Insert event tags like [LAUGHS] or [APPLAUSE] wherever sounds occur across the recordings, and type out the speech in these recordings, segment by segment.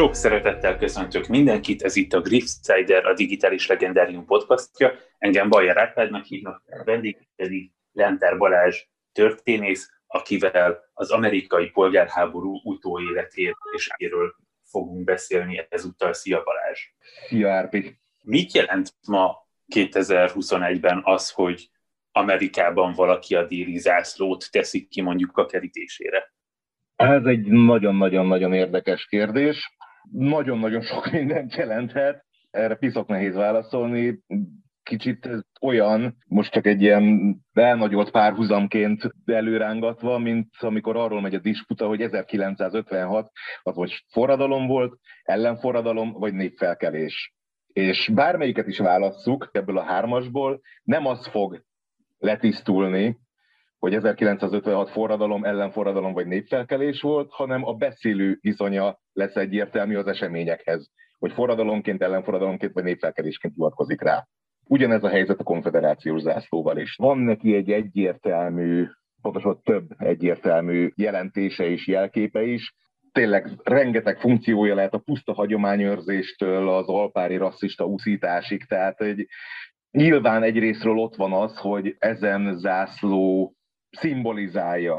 Sok szeretettel köszöntök mindenkit, ez itt a Griffsider, a Digitális Legendárium podcastja. Engem Bajer Árpádnak hívnak, a vendég pedig Lenter Balázs történész, akivel az amerikai polgárháború utóéletét és éről fogunk beszélni ezúttal. Szia Balázs! Szia Árpi! Mit jelent ma 2021-ben az, hogy Amerikában valaki a déli zászlót teszik ki mondjuk a kerítésére? Ez egy nagyon-nagyon-nagyon érdekes kérdés. Nagyon-nagyon sok mindent jelenthet. Erre piszok nehéz válaszolni. Kicsit olyan, most csak egy ilyen elnagyolt párhuzamként előrángatva, mint amikor arról megy a disputa, hogy 1956 az vagy forradalom volt, ellenforradalom, vagy népfelkelés. És bármelyiket is válasszuk ebből a hármasból, nem az fog letisztulni, hogy 1956 forradalom, ellenforradalom vagy népfelkelés volt, hanem a beszélő viszonya lesz egyértelmű az eseményekhez, hogy forradalomként, ellenforradalomként vagy népfelkelésként hivatkozik rá. Ugyanez a helyzet a konfederációs zászlóval is. Van neki egy egyértelmű, pontosan több egyértelmű jelentése és jelképe is, tényleg rengeteg funkciója lehet a puszta hagyományőrzéstől az alpári rasszista úszításig, tehát egy, nyilván egyrésztről ott van az, hogy ezen zászló szimbolizálja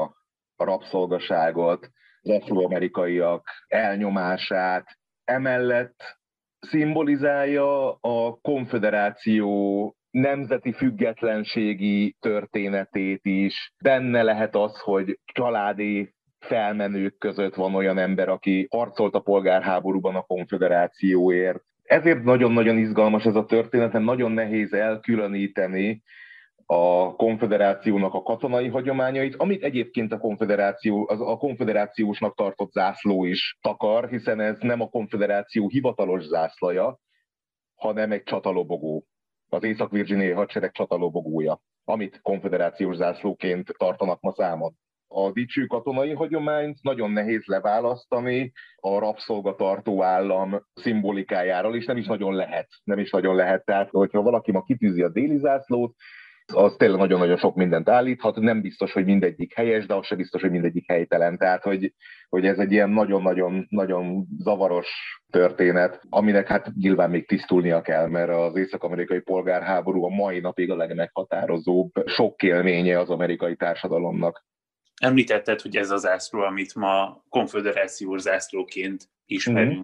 a rabszolgaságot, az afroamerikaiak elnyomását, emellett szimbolizálja a konfederáció nemzeti függetlenségi történetét is. Benne lehet az, hogy családi felmenők között van olyan ember, aki harcolt a polgárháborúban a konfederációért. Ezért nagyon-nagyon izgalmas ez a történet, nagyon nehéz elkülöníteni a konfederációnak a katonai hagyományait, amit egyébként a, konfederáció, az a konfederációsnak tartott zászló is takar, hiszen ez nem a konfederáció hivatalos zászlaja, hanem egy csatalobogó, az Észak-Virginiai hadsereg csatalobogója, amit konfederációs zászlóként tartanak ma számon. A dicső katonai hagyományt nagyon nehéz leválasztani a rabszolgatartó állam szimbolikájáról, és nem is nagyon lehet. Nem is nagyon lehet. Tehát, hogyha valaki ma kitűzi a déli zászlót, az tényleg nagyon-nagyon sok mindent állíthat, nem biztos, hogy mindegyik helyes, de az sem biztos, hogy mindegyik helytelen. Tehát, hogy, hogy ez egy ilyen nagyon-nagyon-nagyon zavaros történet, aminek hát nyilván még tisztulnia kell, mert az észak-amerikai polgárháború a mai napig a legmeghatározóbb sok élménye az amerikai társadalomnak. Említetted, hogy ez az zászló, amit ma konföderációs zászlóként ismerünk, mm-hmm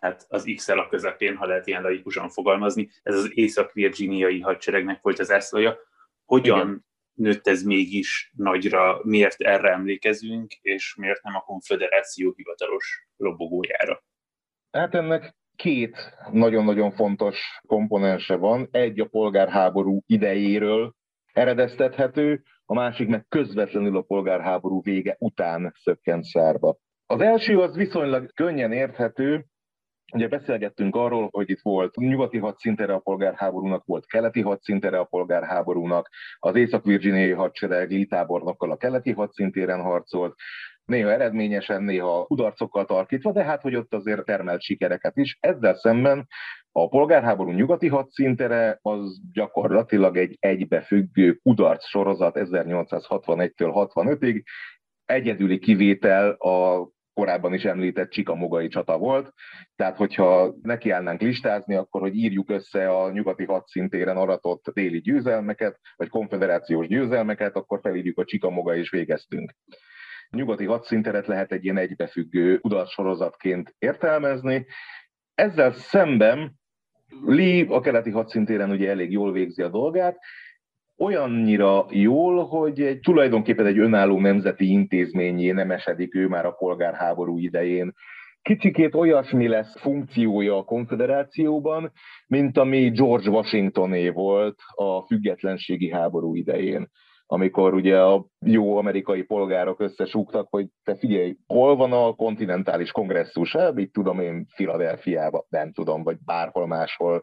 hát az x a közepén, ha lehet ilyen laikusan fogalmazni, ez az észak-virginiai hadseregnek volt az ászlója. Hogyan Igen. nőtt ez mégis nagyra, miért erre emlékezünk, és miért nem a konfederáció hivatalos lobogójára? Hát ennek két nagyon-nagyon fontos komponense van. Egy a polgárháború idejéről eredeztethető, a másik meg közvetlenül a polgárháború vége után szökkent szárba. Az első az viszonylag könnyen érthető, Ugye beszélgettünk arról, hogy itt volt nyugati hadszintere a polgárháborúnak, volt keleti hadszintere a polgárháborúnak, az Észak-Virginiai hadsereg lítábornokkal a keleti hadszintéren harcolt, néha eredményesen, néha kudarcokkal tarkítva, de hát, hogy ott azért termelt sikereket is. Ezzel szemben a polgárháború nyugati hadszintere az gyakorlatilag egy egybefüggő kudarc sorozat 1861-től 65-ig, egyedüli kivétel a korábban is említett csikamogai csata volt. Tehát, hogyha nekiállnánk listázni, akkor hogy írjuk össze a nyugati hadszintéren aratott déli győzelmeket, vagy konfederációs győzelmeket, akkor felírjuk a csikamoga és végeztünk. A nyugati hadszinteret lehet egy ilyen egybefüggő kudarcsorozatként értelmezni. Ezzel szemben Lee a keleti hadszintéren ugye elég jól végzi a dolgát, olyannyira jól, hogy egy, tulajdonképpen egy önálló nemzeti intézményé nem esedik ő már a polgárháború idején. Kicsikét olyasmi lesz funkciója a konfederációban, mint ami George Washingtoné volt a függetlenségi háború idején amikor ugye a jó amerikai polgárok összesúgtak, hogy te figyelj, hol van a kontinentális kongresszus? Hát, így tudom én, Filadelfiába, nem tudom, vagy bárhol máshol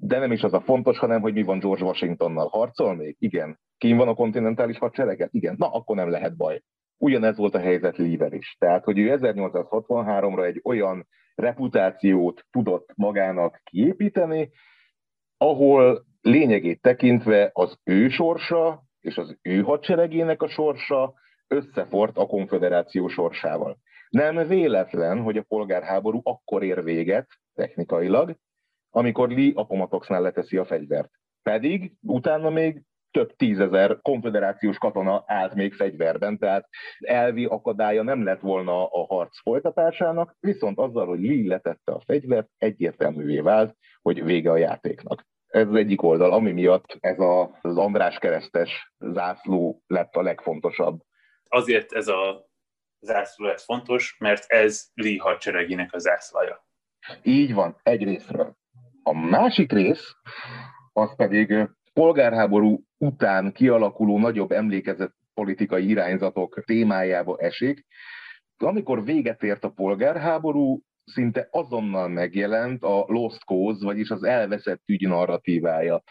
de nem is az a fontos, hanem hogy mi van George Washingtonnal. Harcol még? Igen. Kín van a kontinentális hadsereget? Igen. Na, akkor nem lehet baj. Ugyanez volt a helyzet Líver is. Tehát, hogy ő 1863-ra egy olyan reputációt tudott magának kiépíteni, ahol lényegét tekintve az ő sorsa és az ő hadseregének a sorsa összefort a konfederáció sorsával. Nem véletlen, hogy a polgárháború akkor ér véget technikailag, amikor Lee Appomattoxnál leteszi a fegyvert. Pedig utána még több tízezer konfederációs katona állt még fegyverben, tehát elvi akadálya nem lett volna a harc folytatásának, viszont azzal, hogy Lee letette a fegyvert, egyértelművé vált, hogy vége a játéknak. Ez az egyik oldal, ami miatt ez a, az András keresztes zászló lett a legfontosabb. Azért ez a zászló lett fontos, mert ez Lee hadseregének a zászlaja. Így van, egy részről. A másik rész, az pedig polgárháború után kialakuló nagyobb emlékezett politikai irányzatok témájába esik. Amikor véget ért a polgárháború, szinte azonnal megjelent a Lost Cause, vagyis az elveszett ügy narratívája.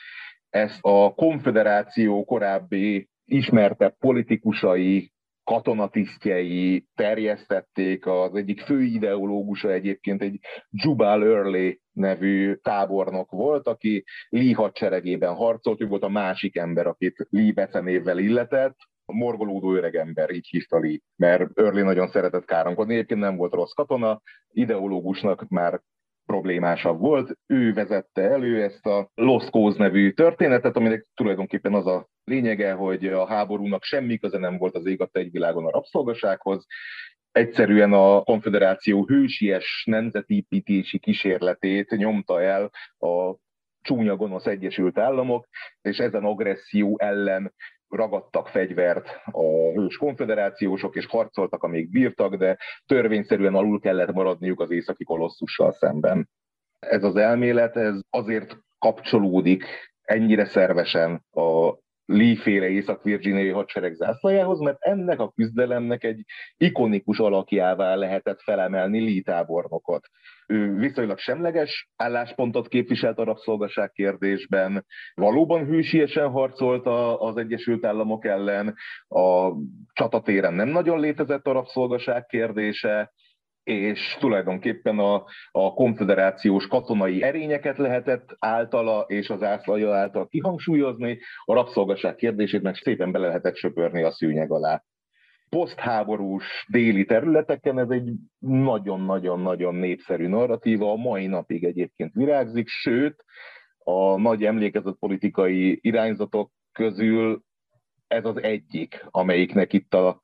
Ezt a konfederáció korábbi ismertebb politikusai, katonatisztjei terjesztették, az egyik fő ideológusa egyébként egy Jubal Early nevű tábornok volt, aki Lee hadseregében harcolt, ő volt a másik ember, akit Lee becenévvel illetett, a morgolódó öreg ember, így hívta Lee, mert Early nagyon szeretett káromkodni, egyébként nem volt rossz katona, ideológusnak már problémásabb volt. Ő vezette elő ezt a Lost Cause nevű történetet, aminek tulajdonképpen az a lényege, hogy a háborúnak semmi köze nem volt az ég a világon a rabszolgasághoz, egyszerűen a konfederáció hősies nemzetépítési kísérletét nyomta el a csúnya gonosz Egyesült Államok, és ezen agresszió ellen ragadtak fegyvert a hős konfederációsok, és harcoltak, amíg bírtak, de törvényszerűen alul kellett maradniuk az északi kolosszussal szemben. Ez az elmélet ez azért kapcsolódik ennyire szervesen a Lee-féle észak-virginiai hadsereg zászlajához, mert ennek a küzdelemnek egy ikonikus alakjává lehetett felemelni Lee tábornokot. Ő viszonylag semleges álláspontot képviselt a rabszolgaság kérdésben, valóban hősiesen harcolt az Egyesült Államok ellen, a csatatéren nem nagyon létezett a rabszolgaság kérdése, és tulajdonképpen a, a konfederációs katonai erényeket lehetett általa és az ászlaja által kihangsúlyozni, a rabszolgaság kérdését meg szépen bele lehetett söpörni a szűnyeg alá. Posztháborús déli területeken ez egy nagyon-nagyon-nagyon népszerű narratíva, a mai napig egyébként virágzik, sőt, a nagy emlékezett politikai irányzatok közül ez az egyik, amelyiknek itt a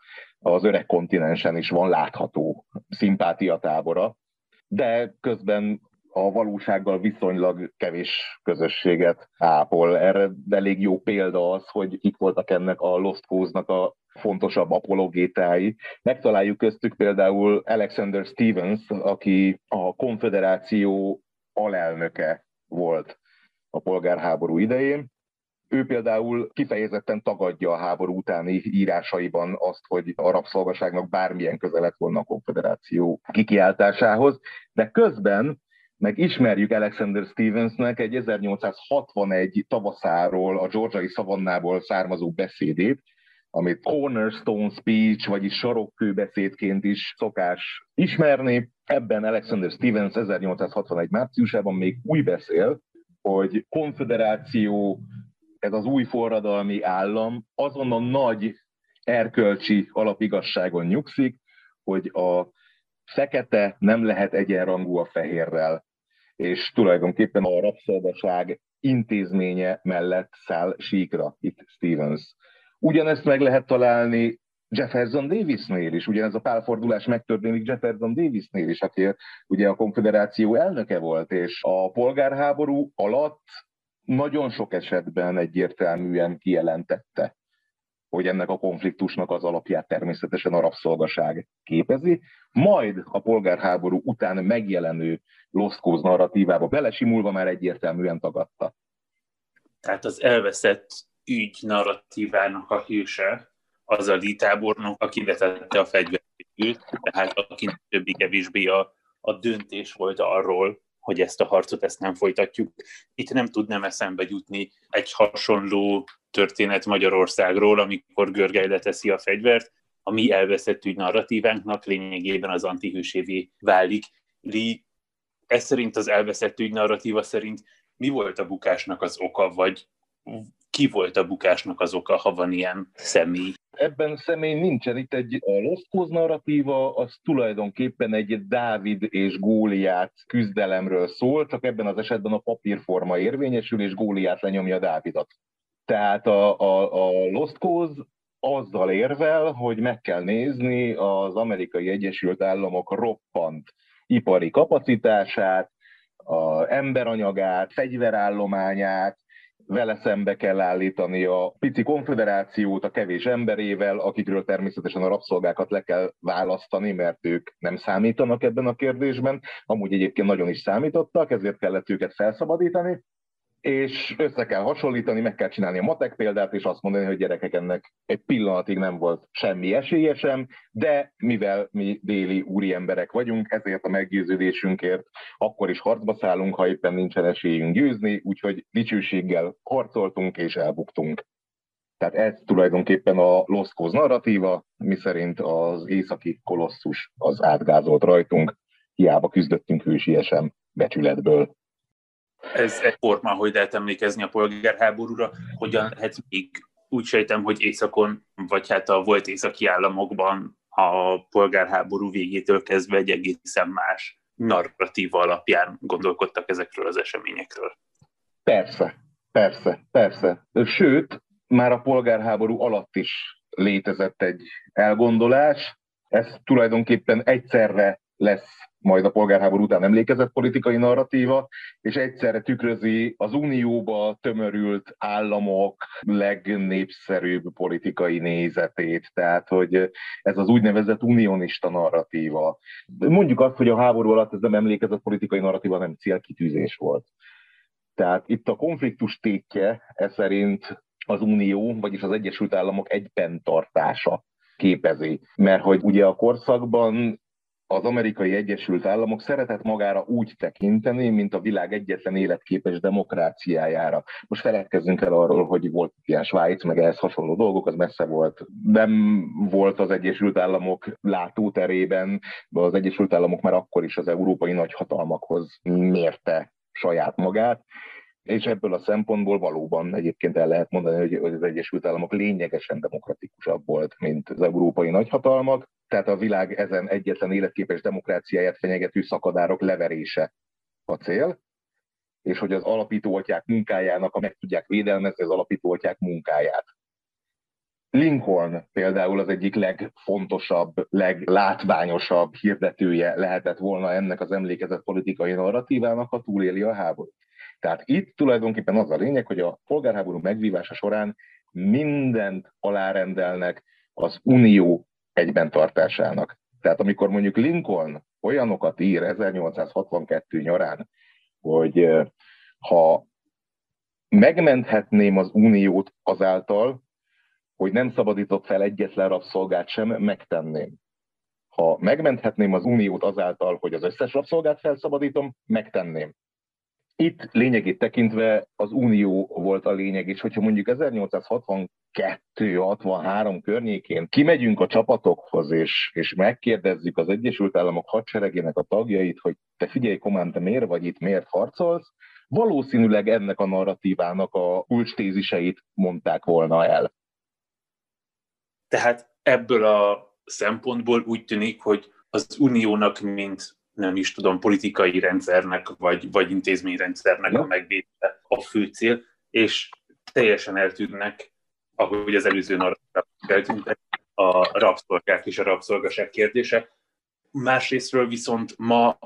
az öreg kontinensen is van látható szimpátiatábora, de közben a valósággal viszonylag kevés közösséget ápol. Erre elég jó példa az, hogy itt voltak ennek a Lost Cause-nak a fontosabb apologétái. Megtaláljuk köztük például Alexander Stevens, aki a konfederáció alelnöke volt a polgárháború idején, ő például kifejezetten tagadja a háború utáni írásaiban azt, hogy a rabszolgaságnak bármilyen köze lett volna a konfederáció kikiáltásához, de közben meg ismerjük Alexander Stevensnek egy 1861 tavaszáról, a georgiai szavannából származó beszédét, amit cornerstone speech, vagyis sarokkő beszédként is szokás ismerni. Ebben Alexander Stevens 1861 márciusában még úgy beszél, hogy konfederáció ez az új forradalmi állam azon a nagy erkölcsi alapigasságon nyugszik, hogy a fekete nem lehet egyenrangú a fehérrel, és tulajdonképpen a rabszolgaság intézménye mellett száll síkra itt Stevens. Ugyanezt meg lehet találni Jefferson Davisnél is, ugyanez a pálfordulás megtörténik Jefferson Davisnél is, aki ugye a konfederáció elnöke volt, és a polgárháború alatt nagyon sok esetben egyértelműen kijelentette, hogy ennek a konfliktusnak az alapját természetesen a rabszolgaság képezi, majd a polgárháború után megjelenő Cause narratívába belesimulva már egyértelműen tagadta. Tehát az elveszett ügy narratívának a hőse az a tábornok, aki vetette a fegyverét, tehát aki többé-kevésbé a, a döntés volt arról, hogy ezt a harcot ezt nem folytatjuk. Itt nem tudnám eszembe jutni egy hasonló történet Magyarországról, amikor Görgely leteszi a fegyvert, a mi elveszett ügy narratívánknak lényegében az antihősévé válik. Lee, ez szerint az elveszett ügy narratíva szerint mi volt a bukásnak az oka, vagy ki volt a bukásnak az oka, ha van ilyen személy? Ebben személy nincsen. Itt egy a Lost Cause narratíva, az tulajdonképpen egy Dávid és Góliát küzdelemről szól, csak ebben az esetben a papírforma érvényesül, és Góliát lenyomja Dávidot. Tehát a, a, a Lost Cause azzal érvel, hogy meg kell nézni az amerikai Egyesült Államok roppant ipari kapacitását, a emberanyagát, fegyverállományát, vele szembe kell állítani a pici konfederációt a kevés emberével, akikről természetesen a rabszolgákat le kell választani, mert ők nem számítanak ebben a kérdésben. Amúgy egyébként nagyon is számítottak, ezért kellett őket felszabadítani és össze kell hasonlítani, meg kell csinálni a matek példát, és azt mondani, hogy gyerekek, ennek egy pillanatig nem volt semmi esélye sem, de mivel mi déli úri emberek vagyunk, ezért a meggyőződésünkért akkor is harcba szállunk, ha éppen nincsen esélyünk győzni, úgyhogy dicsőséggel harcoltunk és elbuktunk. Tehát ez tulajdonképpen a Cause narratíva, miszerint az északi kolosszus az átgázolt rajtunk, hiába küzdöttünk hősiesen becsületből ez egy forma, hogy lehet emlékezni a polgárháborúra, hogyan lehet még úgy sejtem, hogy északon, vagy hát a volt északi államokban a polgárháború végétől kezdve egy egészen más narratíva alapján gondolkodtak ezekről az eseményekről. Persze, persze, persze. Sőt, már a polgárháború alatt is létezett egy elgondolás. Ez tulajdonképpen egyszerre lesz majd a polgárháború után emlékezett politikai narratíva, és egyszerre tükrözi az unióba tömörült államok legnépszerűbb politikai nézetét, tehát hogy ez az úgynevezett unionista narratíva. Mondjuk azt, hogy a háború alatt ez nem emlékezett politikai narratíva, nem célkitűzés volt. Tehát itt a konfliktus tétje ez szerint az Unió, vagyis az Egyesült Államok egyben tartása képezi. Mert hogy ugye a korszakban az amerikai Egyesült Államok szeretett magára úgy tekinteni, mint a világ egyetlen életképes demokráciájára. Most feledkezzünk el arról, hogy volt ilyen Svájc, meg ehhez hasonló dolgok, az messze volt. Nem volt az Egyesült Államok látóterében, az Egyesült Államok már akkor is az európai nagyhatalmakhoz mérte saját magát, és ebből a szempontból valóban egyébként el lehet mondani, hogy az Egyesült Államok lényegesen demokratikusabb volt, mint az európai nagyhatalmak tehát a világ ezen egyetlen életképes demokráciáját fenyegető szakadárok leverése a cél, és hogy az alapító atyák munkájának, a meg tudják védelmezni az alapító atyák munkáját. Lincoln például az egyik legfontosabb, leglátványosabb hirdetője lehetett volna ennek az emlékezett politikai narratívának, ha túléli a háborút. Tehát itt tulajdonképpen az a lényeg, hogy a polgárháború megvívása során mindent alárendelnek az unió egyben tartásának. Tehát amikor mondjuk Lincoln olyanokat ír 1862 nyarán, hogy ha megmenthetném az uniót azáltal, hogy nem szabadítok fel egyetlen rabszolgát sem, megtenném. Ha megmenthetném az uniót azáltal, hogy az összes rabszolgát felszabadítom, megtenném. Itt lényegét tekintve az unió volt a lényeg, és hogyha mondjuk 1862-63 környékén kimegyünk a csapatokhoz, és, és megkérdezzük az Egyesült Államok hadseregének a tagjait, hogy te figyelj, komán, te miért vagy itt, miért harcolsz, valószínűleg ennek a narratívának a kulcstéziseit mondták volna el. Tehát ebből a szempontból úgy tűnik, hogy az uniónak, mint nem is tudom, politikai rendszernek, vagy, vagy intézményrendszernek ja. a megvédele a fő cél, és teljesen eltűnnek, ahogy az előző narratívában eltűntek, a rabszolgák és a rabszolgaság kérdése. Másrésztről viszont ma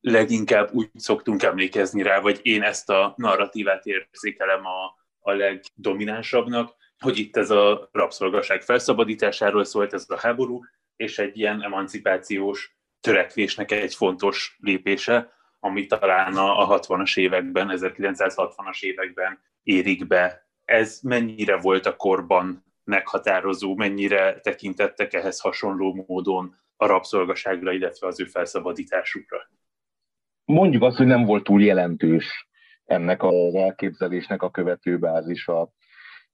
leginkább úgy szoktunk emlékezni rá, vagy én ezt a narratívát érzékelem a, a legdominánsabbnak, hogy itt ez a rabszolgaság felszabadításáról szólt ez a háború, és egy ilyen emancipációs törekvésnek egy fontos lépése, ami talán a 60-as években, 1960-as években érik be. Ez mennyire volt a korban meghatározó, mennyire tekintettek ehhez hasonló módon a rabszolgaságra, illetve az ő felszabadításukra? Mondjuk azt, hogy nem volt túl jelentős ennek az elképzelésnek a követőbázisa.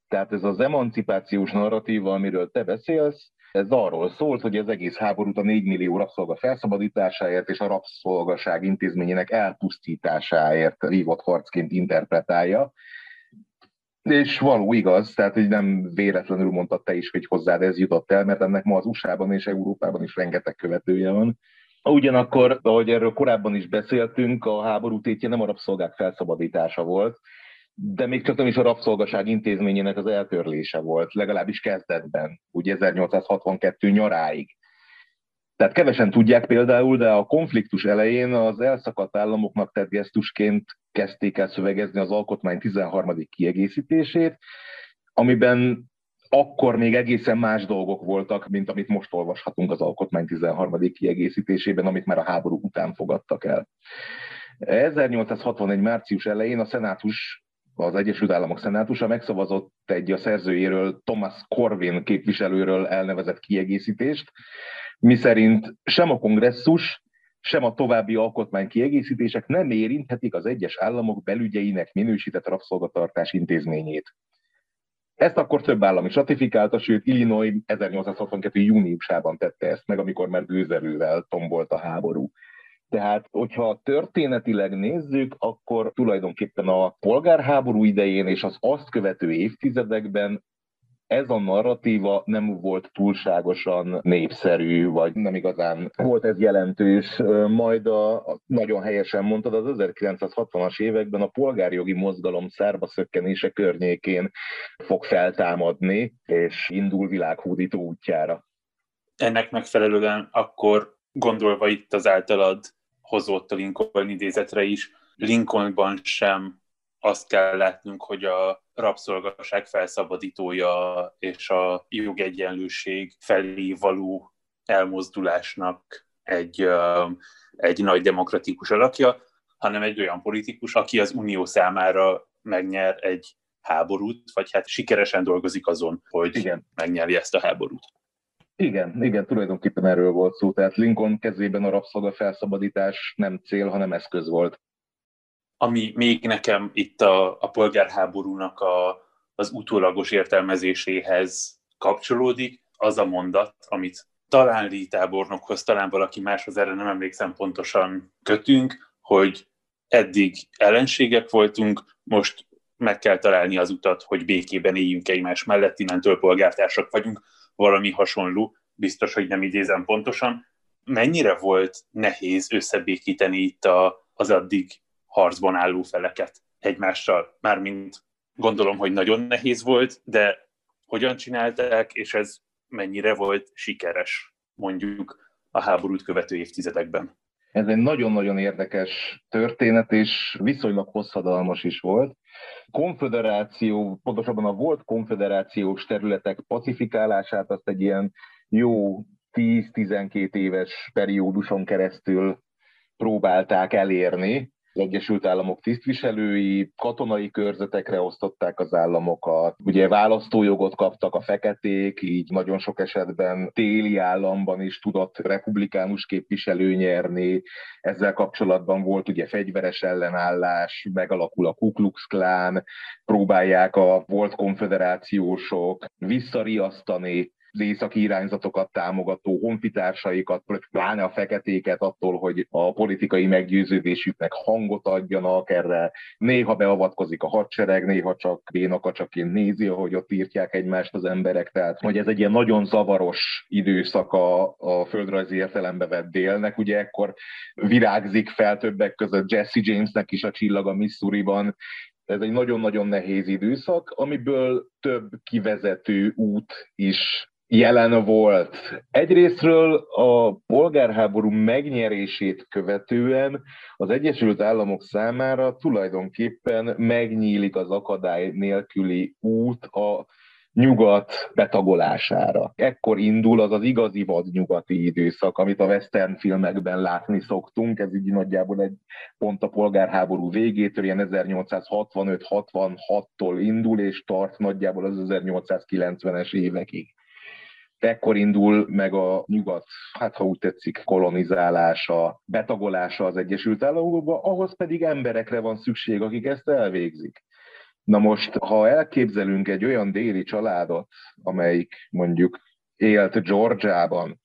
Tehát ez az emancipációs narratíva, amiről te beszélsz, ez arról szólt, hogy az egész háborút a 4 millió rabszolga felszabadításáért és a rabszolgaság intézményének elpusztításáért vívott harcként interpretálja. És való igaz, tehát hogy nem véletlenül mondtad te is, hogy hozzád ez jutott el, mert ennek ma az USA-ban és Európában is rengeteg követője van. Ugyanakkor, ahogy erről korábban is beszéltünk, a háború tétje nem a rabszolgák felszabadítása volt, de még csak nem is a rabszolgaság intézményének az eltörlése volt, legalábbis kezdetben, úgy 1862 nyaráig. Tehát kevesen tudják például, de a konfliktus elején az elszakadt államoknak tett gesztusként kezdték el szövegezni az alkotmány 13. kiegészítését, amiben akkor még egészen más dolgok voltak, mint amit most olvashatunk az alkotmány 13. kiegészítésében, amit már a háború után fogadtak el. 1861. március elején a szenátus az Egyesült Államok Szenátusa megszavazott egy a szerzőjéről, Thomas Corvin képviselőről elnevezett kiegészítést, miszerint sem a kongresszus, sem a további alkotmánykiegészítések nem érinthetik az egyes államok belügyeinek minősített rabszolgatartás intézményét. Ezt akkor több állam is ratifikálta, sőt Illinois 1862. júniusában tette ezt meg, amikor már gőzerővel tombolt a háború. Tehát, hogyha történetileg nézzük, akkor tulajdonképpen a polgárháború idején és az azt követő évtizedekben ez a narratíva nem volt túlságosan népszerű, vagy nem igazán volt ez jelentős. Majd a, nagyon helyesen mondtad, az 1960-as években a polgárjogi mozgalom szárba szökkenése környékén fog feltámadni, és indul világhódító útjára. Ennek megfelelően akkor gondolva itt az általad hozott a Lincoln idézetre is, Lincolnban sem azt kell látnunk, hogy a rabszolgaság felszabadítója és a jogegyenlőség felé való elmozdulásnak egy, egy nagy demokratikus alakja, hanem egy olyan politikus, aki az unió számára megnyer egy háborút, vagy hát sikeresen dolgozik azon, hogy Igen. megnyeri ezt a háborút. Igen, igen, tulajdonképpen erről volt szó. Tehát Lincoln kezében a rabszolga felszabadítás nem cél, hanem eszköz volt. Ami még nekem itt a, a polgárháborúnak a, az utólagos értelmezéséhez kapcsolódik, az a mondat, amit talán Lee tábornokhoz, talán valaki máshoz, erre nem emlékszem pontosan kötünk, hogy eddig ellenségek voltunk, most meg kell találni az utat, hogy békében éljünk egymás mellett, innentől polgártársak vagyunk, valami hasonló, biztos, hogy nem idézem pontosan. Mennyire volt nehéz összebékíteni itt a, az addig harcban álló feleket egymással? Mármint gondolom, hogy nagyon nehéz volt, de hogyan csinálták, és ez mennyire volt sikeres, mondjuk a háborút követő évtizedekben? Ez egy nagyon-nagyon érdekes történet, és viszonylag hosszadalmas is volt. Konfederáció, pontosabban a volt konfederációs területek pacifikálását azt egy ilyen jó 10-12 éves perióduson keresztül próbálták elérni, az Egyesült Államok tisztviselői katonai körzetekre osztották az államokat, ugye választójogot kaptak a feketék, így nagyon sok esetben téli államban is tudott republikánus képviselő nyerni, ezzel kapcsolatban volt ugye fegyveres ellenállás, megalakul a Ku Klux Klan, próbálják a volt konfederációsok visszariasztani az északi irányzatokat támogató honfitársaikat, pláne a feketéket attól, hogy a politikai meggyőződésüknek hangot adjanak, erre. Néha beavatkozik a hadsereg, néha csak bénakacsaként nézi, ahogy ott írtják egymást az emberek, tehát hogy ez egy ilyen nagyon zavaros időszak a, a földrajzi értelembe vett délnek, ugye ekkor virágzik fel többek között Jesse Jamesnek is a csillag a Missouri-ban, ez egy nagyon-nagyon nehéz időszak, amiből több kivezető út is jelen volt. Egyrésztről a polgárháború megnyerését követően az Egyesült Államok számára tulajdonképpen megnyílik az akadály nélküli út a nyugat betagolására. Ekkor indul az az igazi vadnyugati időszak, amit a western filmekben látni szoktunk, ez így nagyjából egy pont a polgárháború végétől, ilyen 1865-66-tól indul, és tart nagyjából az 1890-es évekig ekkor indul meg a nyugat, hát ha úgy tetszik, kolonizálása, betagolása az Egyesült Államokba, ahhoz pedig emberekre van szükség, akik ezt elvégzik. Na most, ha elképzelünk egy olyan déli családot, amelyik mondjuk élt Georgiában,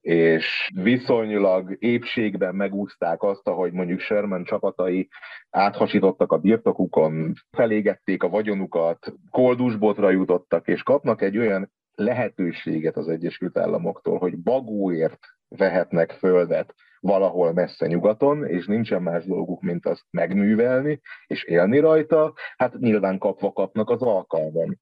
és viszonylag épségben megúzták azt, ahogy mondjuk Sherman csapatai áthasítottak a birtokukon, felégették a vagyonukat, koldusbotra jutottak, és kapnak egy olyan lehetőséget az Egyesült Államoktól, hogy bagóért vehetnek földet valahol messze nyugaton, és nincsen más dolguk, mint azt megművelni, és élni rajta, hát nyilván kapva kapnak az alkalmon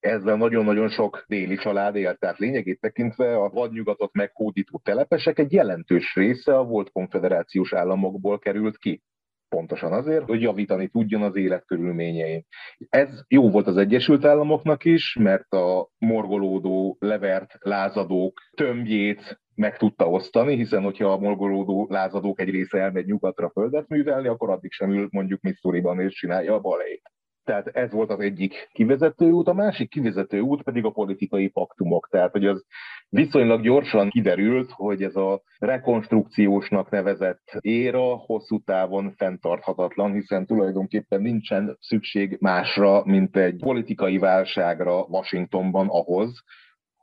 ezzel nagyon-nagyon sok déli család élt. Tehát lényegét tekintve a vadnyugatot meghódító telepesek egy jelentős része a volt konfederációs államokból került ki. Pontosan azért, hogy javítani tudjon az életkörülményein. Ez jó volt az Egyesült Államoknak is, mert a morgolódó, levert lázadók tömbjét meg tudta osztani, hiszen hogyha a morgolódó lázadók egy része elmegy nyugatra földet művelni, akkor addig sem ül mondjuk Missouri-ban és csinálja a balét. Tehát ez volt az egyik kivezető út, a másik kivezető út pedig a politikai paktumok. Tehát, hogy az viszonylag gyorsan kiderült, hogy ez a rekonstrukciósnak nevezett éra hosszú távon fenntarthatatlan, hiszen tulajdonképpen nincsen szükség másra, mint egy politikai válságra Washingtonban ahhoz,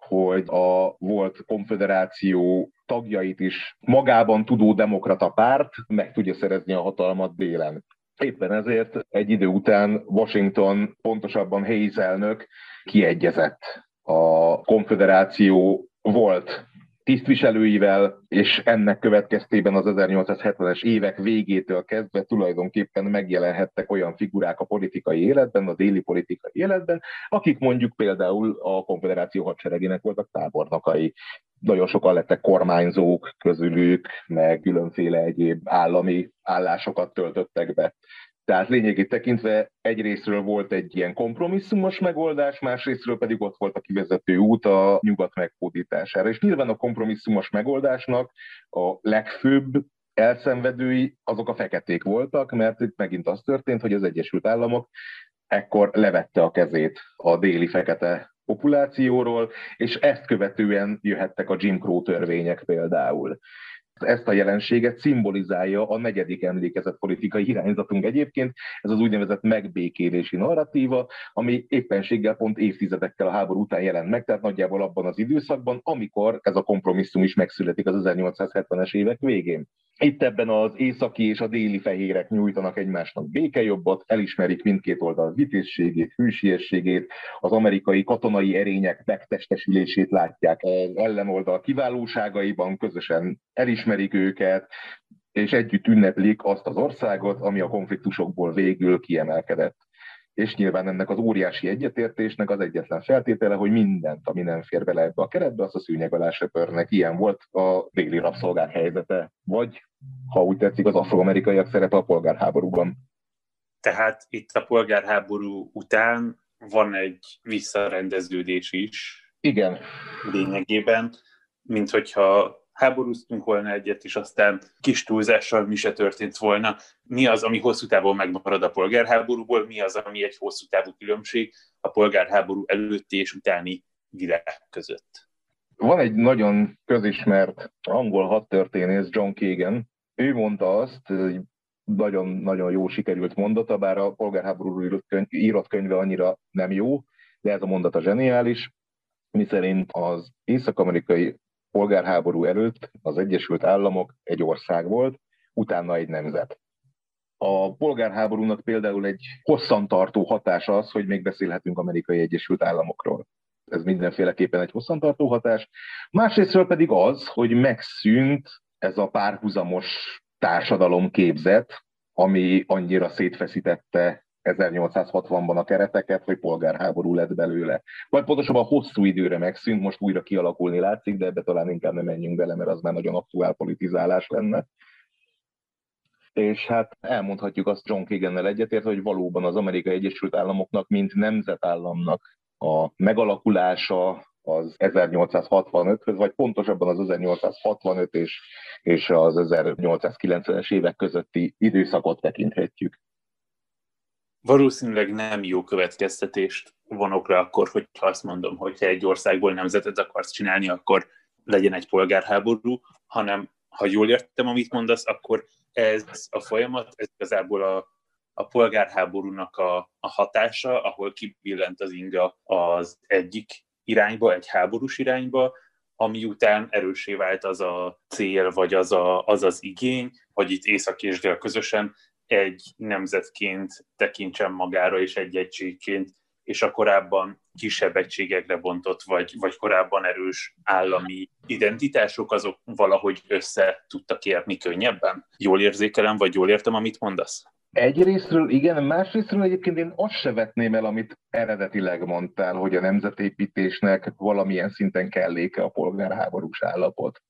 hogy a volt konfederáció tagjait is magában tudó demokrata párt meg tudja szerezni a hatalmat délen. Éppen ezért egy idő után Washington, pontosabban Hayes elnök kiegyezett a konfederáció volt tisztviselőivel, és ennek következtében az 1870-es évek végétől kezdve tulajdonképpen megjelenhettek olyan figurák a politikai életben, a déli politikai életben, akik mondjuk például a konfederáció hadseregének voltak tábornokai. Nagyon sokan lettek kormányzók közülük, meg különféle egyéb állami állásokat töltöttek be. Tehát lényegét tekintve egyrésztről volt egy ilyen kompromisszumos megoldás, másrésztről pedig ott volt a kivezető út a nyugat meghódítására. És nyilván a kompromisszumos megoldásnak a legfőbb elszenvedői azok a feketék voltak, mert itt megint az történt, hogy az Egyesült Államok ekkor levette a kezét a déli fekete populációról, és ezt követően jöhettek a Jim Crow törvények például. Ezt a jelenséget szimbolizálja a negyedik emlékezett politikai irányzatunk egyébként, ez az úgynevezett megbékélési narratíva, ami éppenséggel pont évtizedekkel a háború után jelent meg, tehát nagyjából abban az időszakban, amikor ez a kompromisszum is megszületik az 1870-es évek végén. Itt ebben az északi és a déli fehérek nyújtanak egymásnak békejobbat, elismerik mindkét oldal vitézségét, hűsiességét, az amerikai katonai erények megtestesülését látják az ellenoldal kiválóságaiban, közösen elismerik őket, és együtt ünneplik azt az országot, ami a konfliktusokból végül kiemelkedett és nyilván ennek az óriási egyetértésnek az egyetlen feltétele, hogy mindent, ami nem fér bele ebbe a keretbe, azt a szűnyeg alá söpörnek. Ilyen volt a déli rabszolgák helyzete, vagy, ha úgy tetszik, az afroamerikaiak szerepe a polgárháborúban. Tehát itt a polgárháború után van egy visszarendeződés is. Igen. Lényegében, mint hogyha háborúztunk volna egyet, és aztán kis túlzással mi se történt volna. Mi az, ami hosszú távon megmarad a polgárháborúból, mi az, ami egy hosszú távú különbség a polgárháború előtti és utáni világ között. Van egy nagyon közismert angol hadtörténész, John Kagan, ő mondta azt, nagyon-nagyon jó sikerült mondata, bár a polgárháborúról írott, könyv, írott könyve annyira nem jó, de ez a mondata zseniális, miszerint az észak-amerikai polgárháború előtt az Egyesült Államok egy ország volt, utána egy nemzet. A polgárháborúnak például egy hosszantartó hatása az, hogy még beszélhetünk Amerikai Egyesült Államokról. Ez mindenféleképpen egy hosszantartó hatás. Másrésztről pedig az, hogy megszűnt ez a párhuzamos társadalom képzet, ami annyira szétfeszítette 1860-ban a kereteket, hogy polgárháború lett belőle. Vagy pontosabban hosszú időre megszűnt, most újra kialakulni látszik, de ebbe talán inkább nem menjünk bele, mert az már nagyon aktuál politizálás lenne. És hát elmondhatjuk azt John Kagan-nel egyetért, hogy valóban az Amerikai Egyesült Államoknak, mint nemzetállamnak a megalakulása az 1865-höz, vagy pontosabban az 1865 és, és az 1890-es évek közötti időszakot tekinthetjük valószínűleg nem jó következtetést vonok rá akkor, hogyha azt mondom, hogy egy országból nemzetet akarsz csinálni, akkor legyen egy polgárháború, hanem ha jól értem, amit mondasz, akkor ez a folyamat, ez igazából a, a polgárháborúnak a, a hatása, ahol kibillent az inga az egyik irányba, egy háborús irányba, ami után erősé vált az a cél, vagy az a, az, az igény, hogy itt észak és dél közösen egy nemzetként tekintsen magára, és egy egységként, és a korábban kisebb egységekre bontott, vagy, vagy korábban erős állami identitások, azok valahogy össze tudtak érni könnyebben? Jól érzékelem, vagy jól értem, amit mondasz? Egyrésztről igen, másrésztről egyébként én azt se vetném el, amit eredetileg mondtál, hogy a nemzetépítésnek valamilyen szinten kelléke a polgárháborús állapot.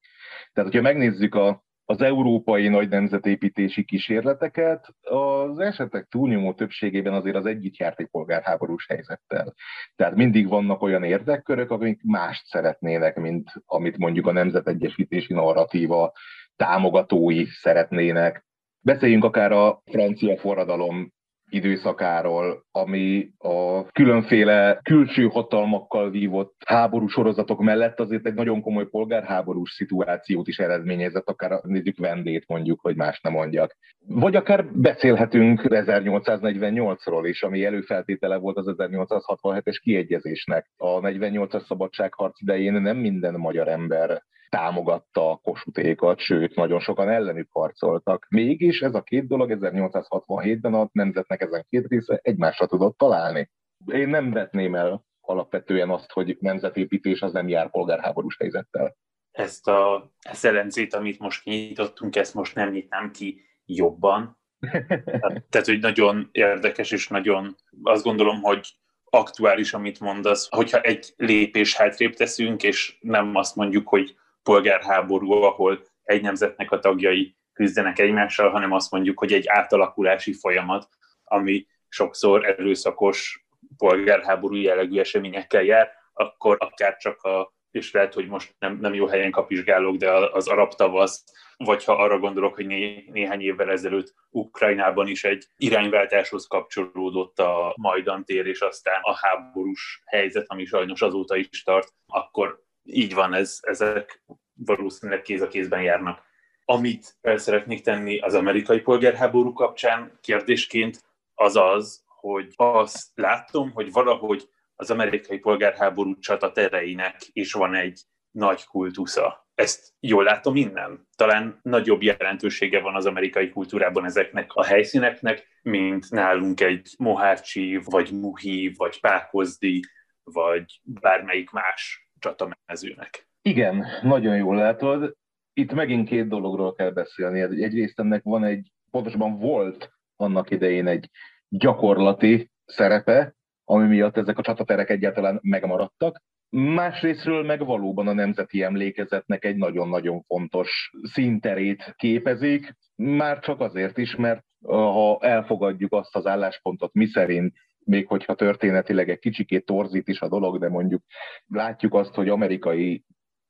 Tehát, hogyha megnézzük a, az európai nagy nemzetépítési kísérleteket, az esetek túlnyomó többségében azért az egyik járt egy polgárháborús helyzettel. Tehát mindig vannak olyan érdekkörök, akik mást szeretnének, mint amit mondjuk a nemzetegyesítési narratíva támogatói szeretnének. Beszéljünk akár a francia forradalom időszakáról, ami a különféle külső hatalmakkal vívott háború sorozatok mellett azért egy nagyon komoly polgárháborús szituációt is eredményezett, akár nézzük Vendét mondjuk, hogy más nem mondjak. Vagy akár beszélhetünk 1848-ról is, ami előfeltétele volt az 1867-es kiegyezésnek. A 48-as szabadságharc idején nem minden magyar ember támogatta a kosutékat, sőt, nagyon sokan ellenük harcoltak. Mégis ez a két dolog 1867-ben a nemzetnek ezen két része egymásra tudott találni. Én nem vetném el alapvetően azt, hogy nemzetépítés az nem jár polgárháborús helyzettel. Ezt a szelencét, amit most nyitottunk, ezt most nem nyitnám ki jobban. [LAUGHS] Tehát, hogy nagyon érdekes, és nagyon azt gondolom, hogy aktuális, amit mondasz, hogyha egy lépés hátrébb teszünk, és nem azt mondjuk, hogy polgárháború, ahol egy nemzetnek a tagjai küzdenek egymással, hanem azt mondjuk, hogy egy átalakulási folyamat, ami sokszor erőszakos polgárháború jellegű eseményekkel jár, akkor akár csak a, és lehet, hogy most nem, nem jó helyen kapizsgálok, de az arab tavasz, vagy ha arra gondolok, hogy né, néhány évvel ezelőtt Ukrajnában is egy irányváltáshoz kapcsolódott a Majdan tér, és aztán a háborús helyzet, ami sajnos azóta is tart, akkor így van, ez, ezek valószínűleg kéz a kézben járnak. Amit el szeretnék tenni az amerikai polgárháború kapcsán kérdésként, az az, hogy azt látom, hogy valahogy az amerikai polgárháború csatatereinek is van egy nagy kultusza. Ezt jól látom innen? Talán nagyobb jelentősége van az amerikai kultúrában ezeknek a helyszíneknek, mint nálunk egy Mohácsi, vagy Muhi, vagy Pákozdi, vagy bármelyik más csatamezőnek. Igen, nagyon jól látod. Itt megint két dologról kell beszélni. Egyrészt ennek van egy, pontosabban volt annak idején egy gyakorlati szerepe, ami miatt ezek a csataterek egyáltalán megmaradtak. Másrésztről meg valóban a nemzeti emlékezetnek egy nagyon-nagyon fontos színterét képezik, már csak azért is, mert ha elfogadjuk azt az álláspontot, miszerint még hogyha történetileg egy kicsikét torzít is a dolog, de mondjuk látjuk azt, hogy amerikai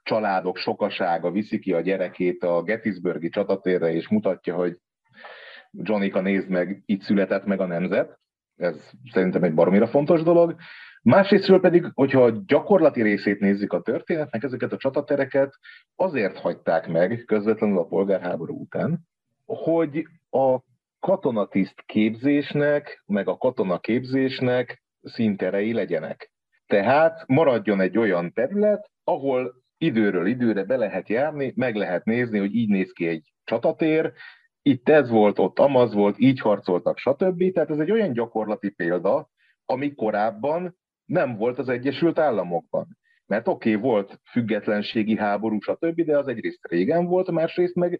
családok sokasága viszi ki a gyerekét a Gettysburgi csatatérre, és mutatja, hogy Johnnyka nézd meg, itt született meg a nemzet. Ez szerintem egy baromira fontos dolog. Másrésztről pedig, hogyha a gyakorlati részét nézzük a történetnek, ezeket a csatatereket azért hagyták meg közvetlenül a polgárháború után, hogy a katonatiszt képzésnek, meg a katonaképzésnek szinterei legyenek. Tehát maradjon egy olyan terület, ahol időről időre be lehet járni, meg lehet nézni, hogy így néz ki egy csatatér, itt ez volt, ott amaz volt, így harcoltak, stb. Tehát ez egy olyan gyakorlati példa, ami korábban nem volt az Egyesült Államokban. Mert oké, okay, volt függetlenségi háború, stb., de az egyrészt régen volt, másrészt meg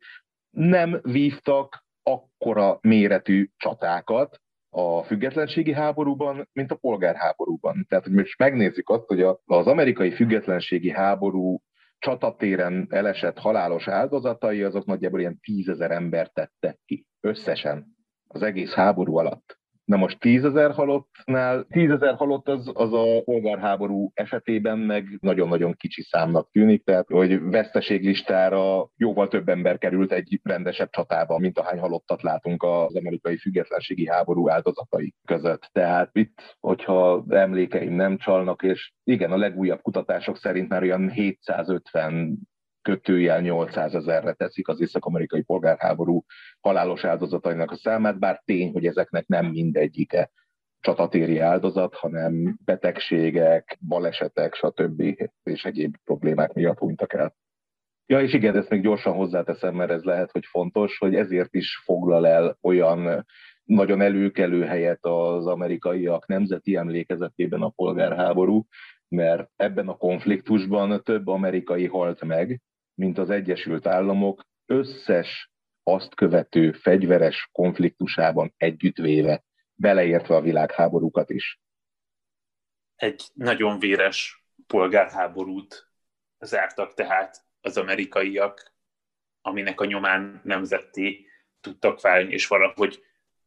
nem vívtak akkora méretű csatákat a függetlenségi háborúban, mint a polgárháborúban. Tehát, hogy most megnézzük azt, hogy az amerikai függetlenségi háború csatatéren elesett halálos áldozatai, azok nagyjából ilyen tízezer ember tettek ki összesen az egész háború alatt. Na most tízezer halottnál, tízezer halott az, az a polgárháború esetében meg nagyon-nagyon kicsi számnak tűnik, tehát hogy veszteséglistára jóval több ember került egy rendesebb csatában, mint ahány halottat látunk az amerikai függetlenségi háború áldozatai között. Tehát itt, hogyha emlékeim nem csalnak, és igen, a legújabb kutatások szerint már olyan 750 kötőjel 800 ezerre teszik az észak-amerikai polgárháború halálos áldozatainak a számát, bár tény, hogy ezeknek nem mindegyike csatatéri áldozat, hanem betegségek, balesetek, stb. és egyéb problémák miatt hunytak el. Ja, és igen, ezt még gyorsan hozzáteszem, mert ez lehet, hogy fontos, hogy ezért is foglal el olyan nagyon előkelő helyet az amerikaiak nemzeti emlékezetében a polgárháború, mert ebben a konfliktusban több amerikai halt meg, mint az Egyesült Államok összes azt követő fegyveres konfliktusában együttvéve, beleértve a világháborúkat is. Egy nagyon véres polgárháborút zártak tehát az amerikaiak, aminek a nyomán nemzetté tudtak válni, és valahogy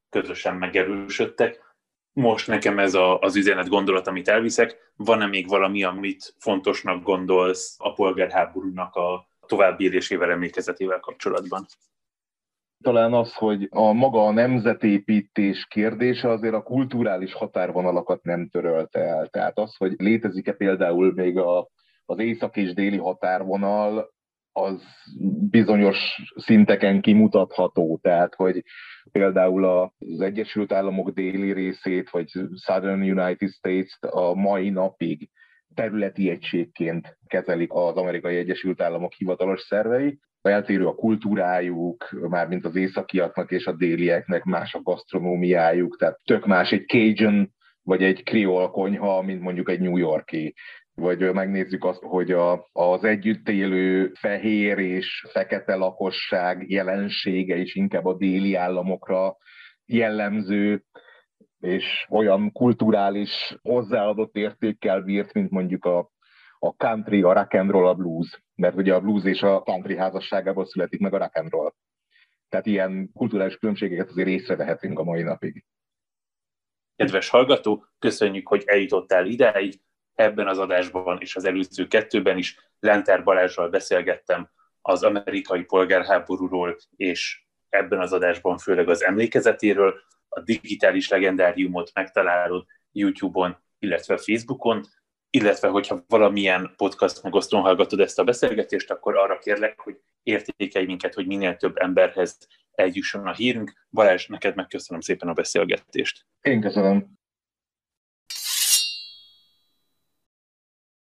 közösen megerősödtek. Most nekem ez a, az üzenet gondolat, amit elviszek. Van-e még valami, amit fontosnak gondolsz a polgárháborúnak a további élésével, emlékezetével kapcsolatban? talán az, hogy a maga a nemzetépítés kérdése azért a kulturális határvonalakat nem törölte el. Tehát az, hogy létezik-e például még a, az észak és déli határvonal, az bizonyos szinteken kimutatható. Tehát, hogy például az Egyesült Államok déli részét, vagy Southern United States a mai napig területi egységként kezelik az amerikai Egyesült Államok hivatalos szervei. Eltérő a kultúrájuk, mármint az északiaknak és a délieknek más a gasztronómiájuk, tehát tök más egy Cajun vagy egy kriol konyha, mint mondjuk egy New Yorki vagy megnézzük azt, hogy a, az együtt élő fehér és fekete lakosság jelensége is inkább a déli államokra jellemző, és olyan kulturális hozzáadott értékkel bírt, mint mondjuk a, a country, a rock and roll, a blues. Mert ugye a blues és a country házasságából születik meg a rock and roll. Tehát ilyen kulturális különbségeket azért észrevehetünk a mai napig. Kedves hallgató, köszönjük, hogy eljutottál ideig ebben az adásban és az előző kettőben is Lenter Balázsral beszélgettem az amerikai polgárháborúról, és ebben az adásban főleg az emlékezetéről. A digitális legendáriumot megtalálod YouTube-on, illetve Facebookon, illetve hogyha valamilyen podcast megosztón hallgatod ezt a beszélgetést, akkor arra kérlek, hogy értékelj minket, hogy minél több emberhez eljusson a hírünk. Balázs, neked megköszönöm szépen a beszélgetést. Én köszönöm.